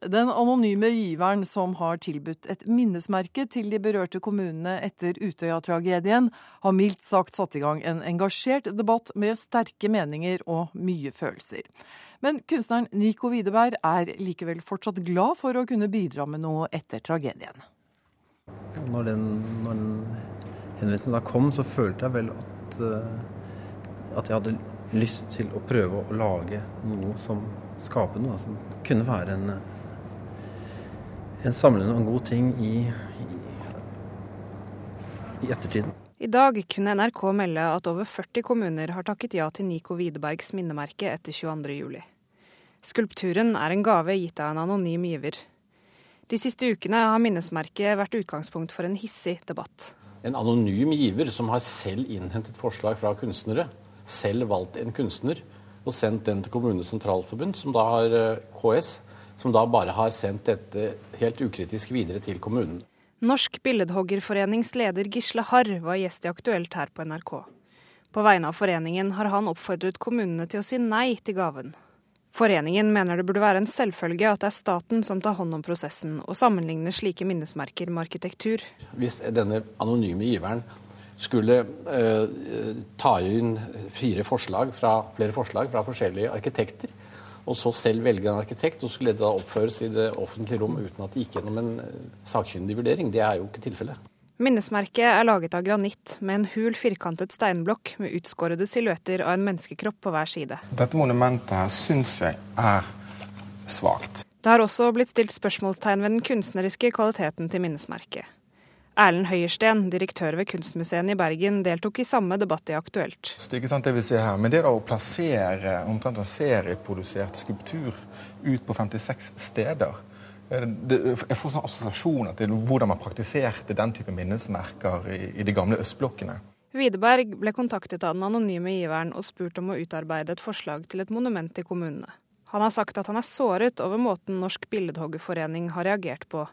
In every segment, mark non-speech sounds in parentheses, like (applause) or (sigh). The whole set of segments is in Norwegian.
Den anonyme giveren som har tilbudt et minnesmerke til de berørte kommunene etter Utøya-tragedien, har mildt sagt satt i gang en engasjert debatt med sterke meninger og mye følelser. Men kunstneren Nico Widerberg er likevel fortsatt glad for å kunne bidra med noe etter tragedien. Når den, når den henvendelsen da kom, så følte jeg vel at, eh, at jeg hadde lyst til å prøve å lage noe som skaper noe som kunne være en, en samlende og en god ting i, i, i ettertiden. I dag kunne NRK melde at over 40 kommuner har takket ja til Nico Widerbergs minnemerke etter 22.07. Skulpturen er en gave gitt av en anonym giver. De siste ukene har minnesmerket vært utgangspunkt for en hissig debatt. En anonym giver som har selv innhentet forslag fra kunstnere, selv valgt en kunstner og sendt den til Kommunenes Sentralforbund, som da har eh, KS, som da bare har sendt dette helt ukritisk videre til kommunen. Norsk Billedhoggerforenings leder Gisle Harr var gjest i Aktuelt her på NRK. På vegne av foreningen har han oppfordret kommunene til å si nei til gaven. Foreningen mener det burde være en selvfølge at det er staten som tar hånd om prosessen, og sammenligner slike minnesmerker med arkitektur. Hvis denne anonyme giveren skulle eh, ta inn fire forslag fra, flere forslag fra forskjellige arkitekter, og så selv velge en arkitekt, og skulle det da oppføres i det offentlige rom uten at det gikk gjennom en eh, sakkyndig vurdering. Det er jo ikke tilfellet. Minnesmerket er laget av granitt med en hul, firkantet steinblokk med utskårede silhuetter av en menneskekropp på hver side. Dette monumentet her syns jeg er svakt. Det har også blitt stilt spørsmålstegn ved den kunstneriske kvaliteten til minnesmerket. Erlend Høyersten, direktør ved Kunstmuseet i Bergen, deltok i samme debatt i Aktuelt. Det er ikke sant det vi ser her, Men det å plassere omtrent en serieprodusert skulptur ut på 56 steder det, Jeg får sånne assosiasjoner til hvordan man praktiserte den type minnesmerker i, i de gamle østblokkene. Widerberg ble kontaktet av den anonyme giveren og spurt om å utarbeide et forslag til et monument i kommunene. Han har sagt at han er såret over måten Norsk Billedhoggerforening har reagert på,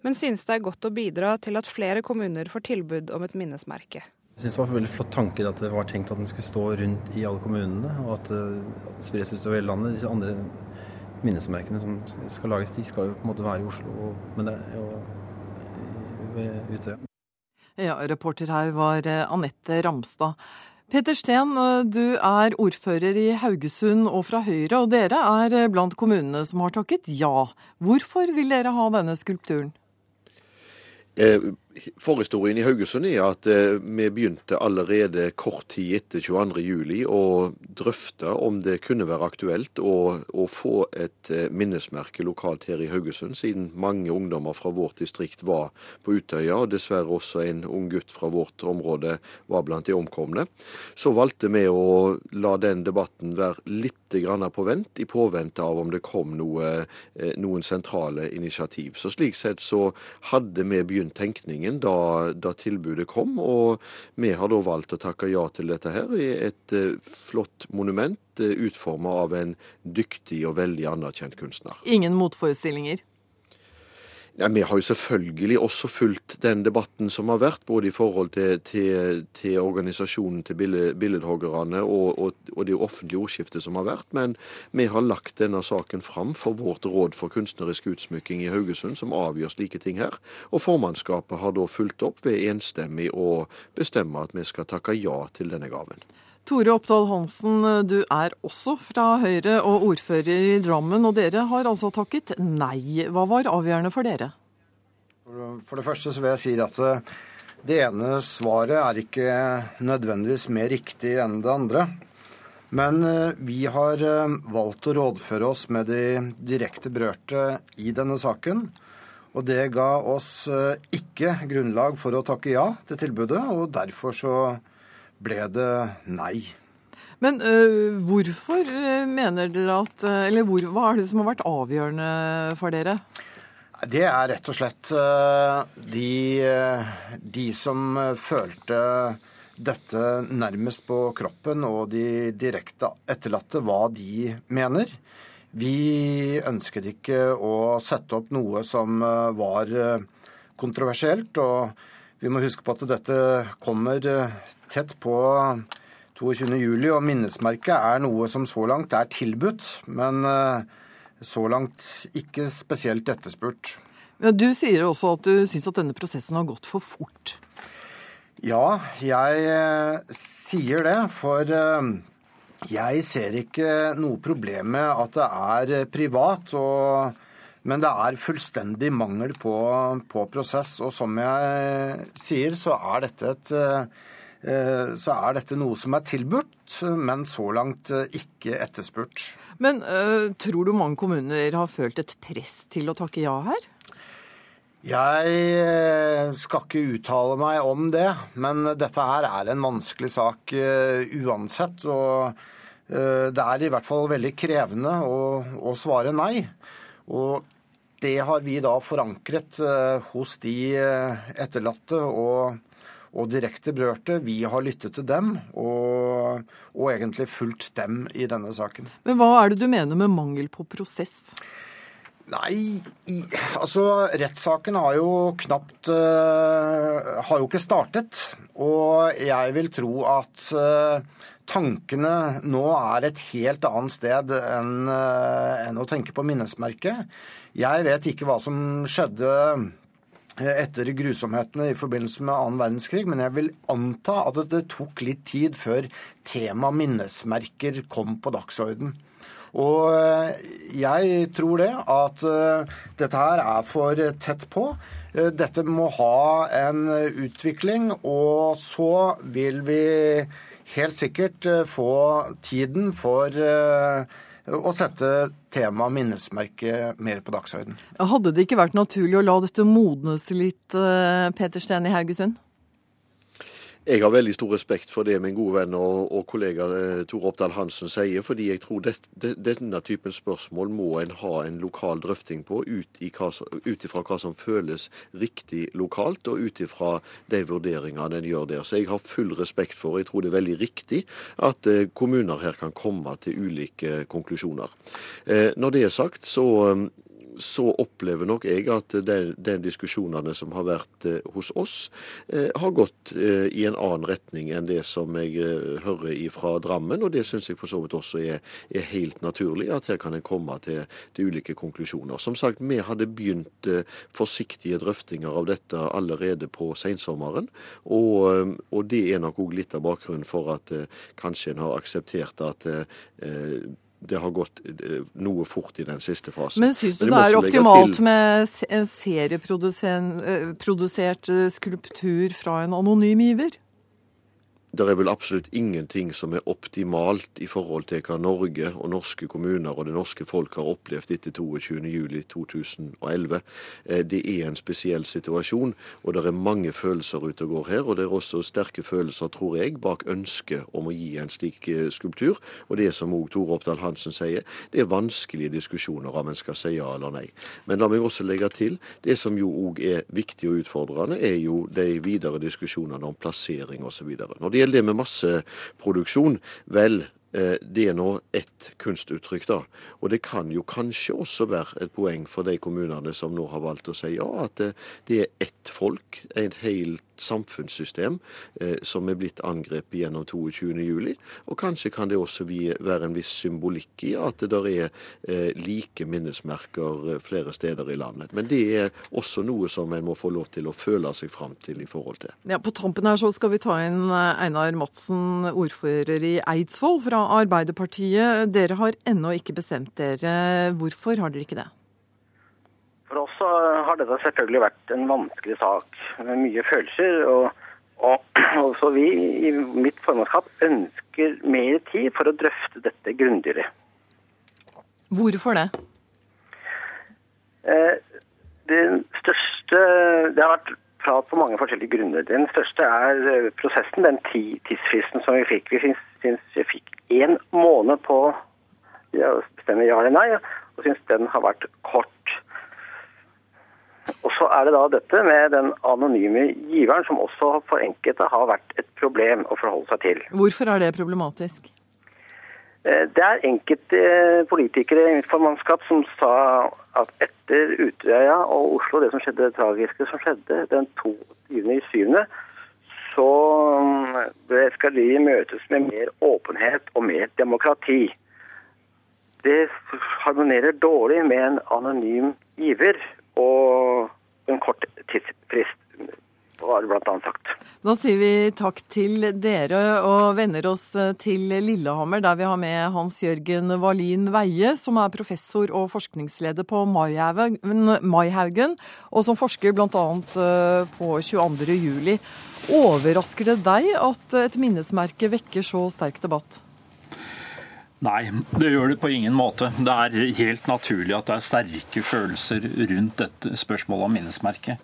men synes det er godt å bidra til at flere kommuner får tilbud om et minnesmerke. Jeg synes det var en veldig flott tanke at det var tenkt at den skulle stå rundt i alle kommunene, og at det spres utover hele landet. Disse andre minnesmerkene som skal lages, de skal jo på en måte være i Oslo, men det er jo ved Utøya. Ja, reporter her var eh, Anette Ramstad. Peter Steen, du er ordfører i Haugesund og fra Høyre, og dere er blant kommunene som har takket ja. Hvorfor vil dere ha denne skulpturen? Eh, forhistorien i Haugesund er at eh, vi begynte allerede kort tid etter 22.07 å drøfte om det kunne være aktuelt å, å, få et eh, minnesmerke lokalt her i Haugesund, siden mange ungdommer fra vårt distrikt var på Utøya, og dessverre også en ung gutt fra vårt område var blant de omkomne. Så valgte vi å la den debatten være litt på vent, i påvente av om det kom noe, noen sentrale initiativ. Så Slik sett så hadde vi begynt tenkningen da, da, tilbudet kom, og vi har da valgt å takke ja til dette her i et uh, flott monument eh, utforma av en dyktig og veldig anerkjent kunstner. Ingen motforestillinger? Ja, Vi har jo selvfølgelig også fulgt den debatten som har vært, både i forhold til, til, til organisasjonen til billedhoggerne og, og, og, det offentlige ordskiftet som har vært. Men vi har lagt denne saken fram for vårt råd for kunstnerisk utsmykking i Haugesund, som avgjør slike ting her. Og formannskapet har da fulgt opp ved enstemmig å bestemme at vi skal takke ja til denne gaven. Tore Oppdal Hansen, du er også fra Høyre og ordfører i Drammen. Og dere har altså takket nei. Hva var avgjørende for dere? For det første så vil jeg si at eh, det ene svaret er ikke nødvendigvis mer riktig enn det andre. Men eh, vi har eh, valgt å rådføre oss med de direkte berørte i denne saken. Og det ga oss ikke grunnlag for å takke ja til tilbudet, og derfor så ble det nei. Men uh, hvorfor øh, mener dere at øh, Eller hvor, hva er det som har vært avgjørende for dere? Det er rett og slett uh, de, de, som følte dette nærmest på kroppen, og de direkte etterlatte, hva de mener. Vi ønsket ikke å sette opp noe som var kontroversielt. og vi må huske på at dette kommer tett på 22. juli, og minnesmerket er noe som så langt er tilbudt. Men eh, så langt ikke spesielt etterspurt. Ja, du sier også at du syns at denne prosessen har gått for fort. Ja, jeg eh, sier det. For eh, jeg ser ikke noe problem med at det er privat. Og, men det er fullstendig mangel på, på, prosess. Og som jeg sier, så er dette et eh, så er dette noe som er tilbudt, men så langt ikke etterspurt. Men tror du mange kommuner har følt et press til å takke ja her? Jeg eh, skal ikke uttale meg om det, men dette her er en vanskelig sak uh, uansett. Og uh, det er i hvert fall veldig krevende å, å svare nei. Og det har vi da forankret uh, hos de etterlatte og, og, direkte berørte. Vi har lyttet til dem og, og egentlig fulgt dem i denne saken. Men hva er det du mener med mangel på prosess? Nei, i, altså rettssaken har jo knapt uh, Har jo ikke startet. Og jeg vil tro at uh, tankene nå er et helt annet sted enn, uh, enn å tenke på minnesmerket. Jeg vet ikke hva som skjedde etter grusomhetene i forbindelse med annen verdenskrig, men jeg vil anta at det tok litt tid før tema minnesmerker kom på dagsorden. Og eh, jeg tror det, at eh, dette her er for tett på. Eh, dette må ha en utvikling, og så vil vi helt sikkert få tiden for å sette temaet minnesmerke mer på dagsorden. Hadde det ikke vært naturlig å la dette modnes litt, Peter Steen i Haugesund? Jeg har veldig stor respekt for det min gode venn og, og kollega Tore Tor Oppdal Hansen sier, fordi jeg tror det, det, denne typen spørsmål må en ha en lokal drøfting på ut ifra hva som føles riktig lokalt, og ut ifra de vurderingene en gjør der. Så jeg har full respekt for, jeg tror det er veldig riktig, at eh, kommuner her kan komme til ulike konklusjoner. Eh, når det er sagt, så så opplever nok jeg at de, diskusjonene som har vært eh, hos oss, eh, har gått eh, i en annen retning enn det som jeg hører fra Drammen. Og det syns jeg for så vidt også er, er, helt naturlig, at her kan en komme til, til, ulike konklusjoner. Som sagt, vi hadde begynt forsiktige drøftinger av dette allerede på sensommeren. Og, og det er nok òg litt av bakgrunnen for at kanskje en har akseptert at det har gått eh, noe fort i den siste fasen. Men syns du det er optimalt til... med en serieprodusert eh, skulptur fra en anonym giver? Det er vel absolutt ingenting som er optimalt i forhold til hva Norge og norske kommuner og det norske folk har opplevd etter 22.07.2011. Eh, det er en spesiell situasjon, og det er mange følelser ute og går her. Og det er også sterke følelser, tror jeg, bak ønsket om å gi en slik eh, skulptur. Og det som òg Tore Oppdal Hansen sier, det er vanskelige diskusjoner om en skal si ja eller nei. Men la meg også legge til, det som jo òg er viktig og utfordrende, er jo de videre diskusjonene om plassering osv. Når det gjelder det med masseproduksjon, vel, eh, det er nå ett kunstuttrykk, da. Og det kan jo kanskje også være et poeng for de kommunene som nå har valgt å si ja, at det, det er ett folk, et helt samfunnssystem eh, som er blitt angrepet gjennom 22.07. Og kanskje kan det også være en viss symbolikk i at det der er eh, like minnesmerker eh, flere steder i landet. Men det er også noe som en må få lov til å føle seg fram til i forhold til. Ja, På tampen her så skal vi ta inn Einar Madsen, ordfører i Eidsvoll fra Arbeiderpartiet. Dere har ennå ikke bestemt dere. Hvorfor har dere ikke det? For oss har dette selvfølgelig vært en vanskelig sak med mye følelser. og, og, (clears throat) også vi i mitt formannskap ønsker mer tid for å drøfte dette grundigere. Hvorfor det? Eh, den største Det har vært prat på mange forskjellige grunner. Den største er eh, prosessen, den tidsfristen som vi fikk. Vi syns vi fikk én måned på å bestemme ja eller nei, og syns den har vært kort. Så er det da dette med den anonyme giveren, som også for enkelte har vært et problem å forholde seg til. Hvorfor er det problematisk? Eh, det er enkelte politikere i mitt formannskap som sa at etter Utøya og Oslo, det som skjedde, det tragiske som skjedde den 22.7., så mm, skal de møtes med mer åpenhet og mer demokrati. det harmonerer dårlig med en anonym giver og en kort tidsfrist, var det bl.a. sagt. Da sier vi takk til dere og vender oss til Lillehammer, der vi har med Hans Jørgen Wallin Veie, som er professor og forskningsleder på Maihaugen, og som forsker bl.a. på 22. juli. Overrasker det deg at et minnesmerke vekker så sterk debatt? Nei, det gjør det på ingen måte. Det er helt naturlig at det er sterke følelser rundt dette spørsmålet om minnesmerket.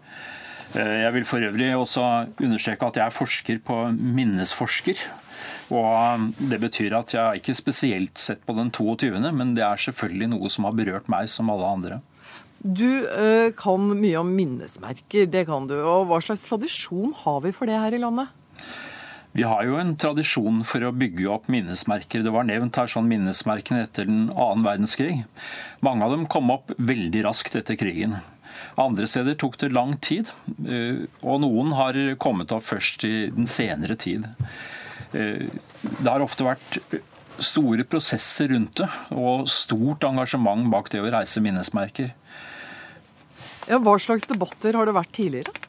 Eh, jeg vil for øvrig også understreke at jeg er forsker på minnesforsker. Og Det betyr at jeg ikke spesielt sett på den 22., men det er selvfølgelig noe som har berørt meg som alle andre. Du øh, kan mye om minnesmerker, det kan du. Og hva slags tradisjon har vi for det her i landet? Vi har jo en tradisjon for å bygge opp minnesmerker. Det var nevnt her sånn minnesmerkene etter den annen verdenskrig. Mange av dem kom opp veldig raskt etter krigen. Andre steder tok det lang tid, eh, og noen har kommet opp først i den senere tid. Eh, det har ofte vært store prosesser rundt det, og stort engasjement bak det å reise minnesmerker. Ja, hva slags debatter har det vært tidligere?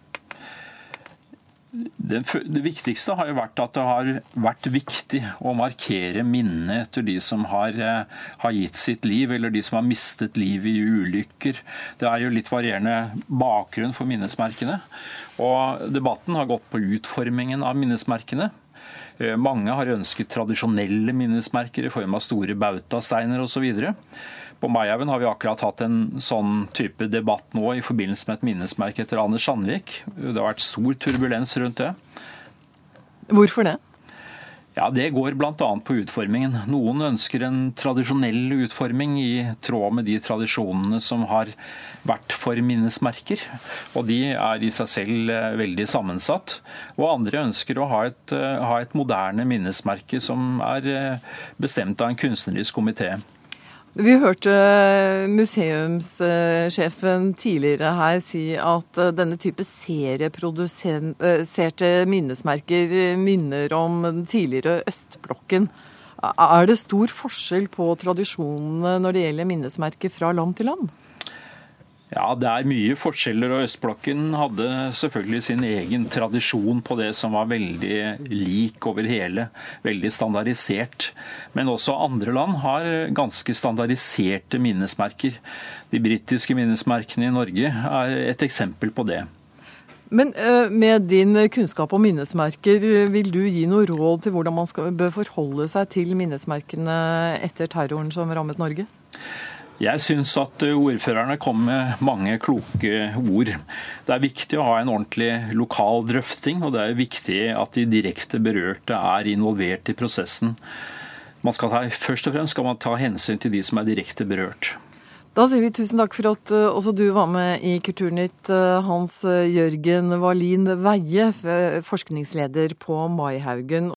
Det, viktigste har jo vært at det har vært viktig å markere minnet etter de som har, eh, har, gitt sitt liv, eller de som har mistet livet i ulykker. Det er jo litt varierende bakgrunn for minnesmerkene. Og debatten har gått på utformingen av minnesmerkene. Eh, mange har ønsket tradisjonelle minnesmerker i form av store bautasteiner osv. På Maihaugen har vi akkurat hatt en sånn type debatt nå i forbindelse med et minnesmerke etter Anders Sandvik. Det har vært stor turbulens rundt det. Hvorfor det? Ja, Det går bl.a. på utformingen. Noen ønsker en tradisjonell utforming i tråd med de tradisjonene som har vært for minnesmerker. Og de er i seg selv eh, veldig sammensatt. Og andre ønsker å ha et, eh, ha et moderne minnesmerke som er eh, bestemt av en kunstnerisk komité. Vi hørte museumssjefen tidligere her si at eh, denne type serieproduserte minnesmerker minner om den tidligere østblokken. Er det stor forskjell på tradisjonene når det gjelder minnesmerker fra land til land? Ja, det er mye forskjeller. og Østblokken hadde selvfølgelig sin egen tradisjon på det som var veldig lik over hele, veldig standardisert. Men også andre land har ganske standardiserte minnesmerker. De britiske minnesmerkene i Norge er et eksempel på det. Men eh, med din kunnskap om minnesmerker, vil du gi noe råd til hvordan man skal, bør forholde seg til minnesmerkene etter terroren som rammet Norge? Jeg syns at eh, ordførerne kom med mange kloke ord. Det er viktig å ha en ordentlig lokal drøfting, og det er viktig at de direkte berørte er involvert i prosessen. Ta, først og fremst skal man ta hensyn til de som er direkte berørt. Da sier vi tusen takk for at uh, også du var med i Kulturnytt, uh, Hans Jørgen Wallin Veie, forskningsleder på Maihaugen.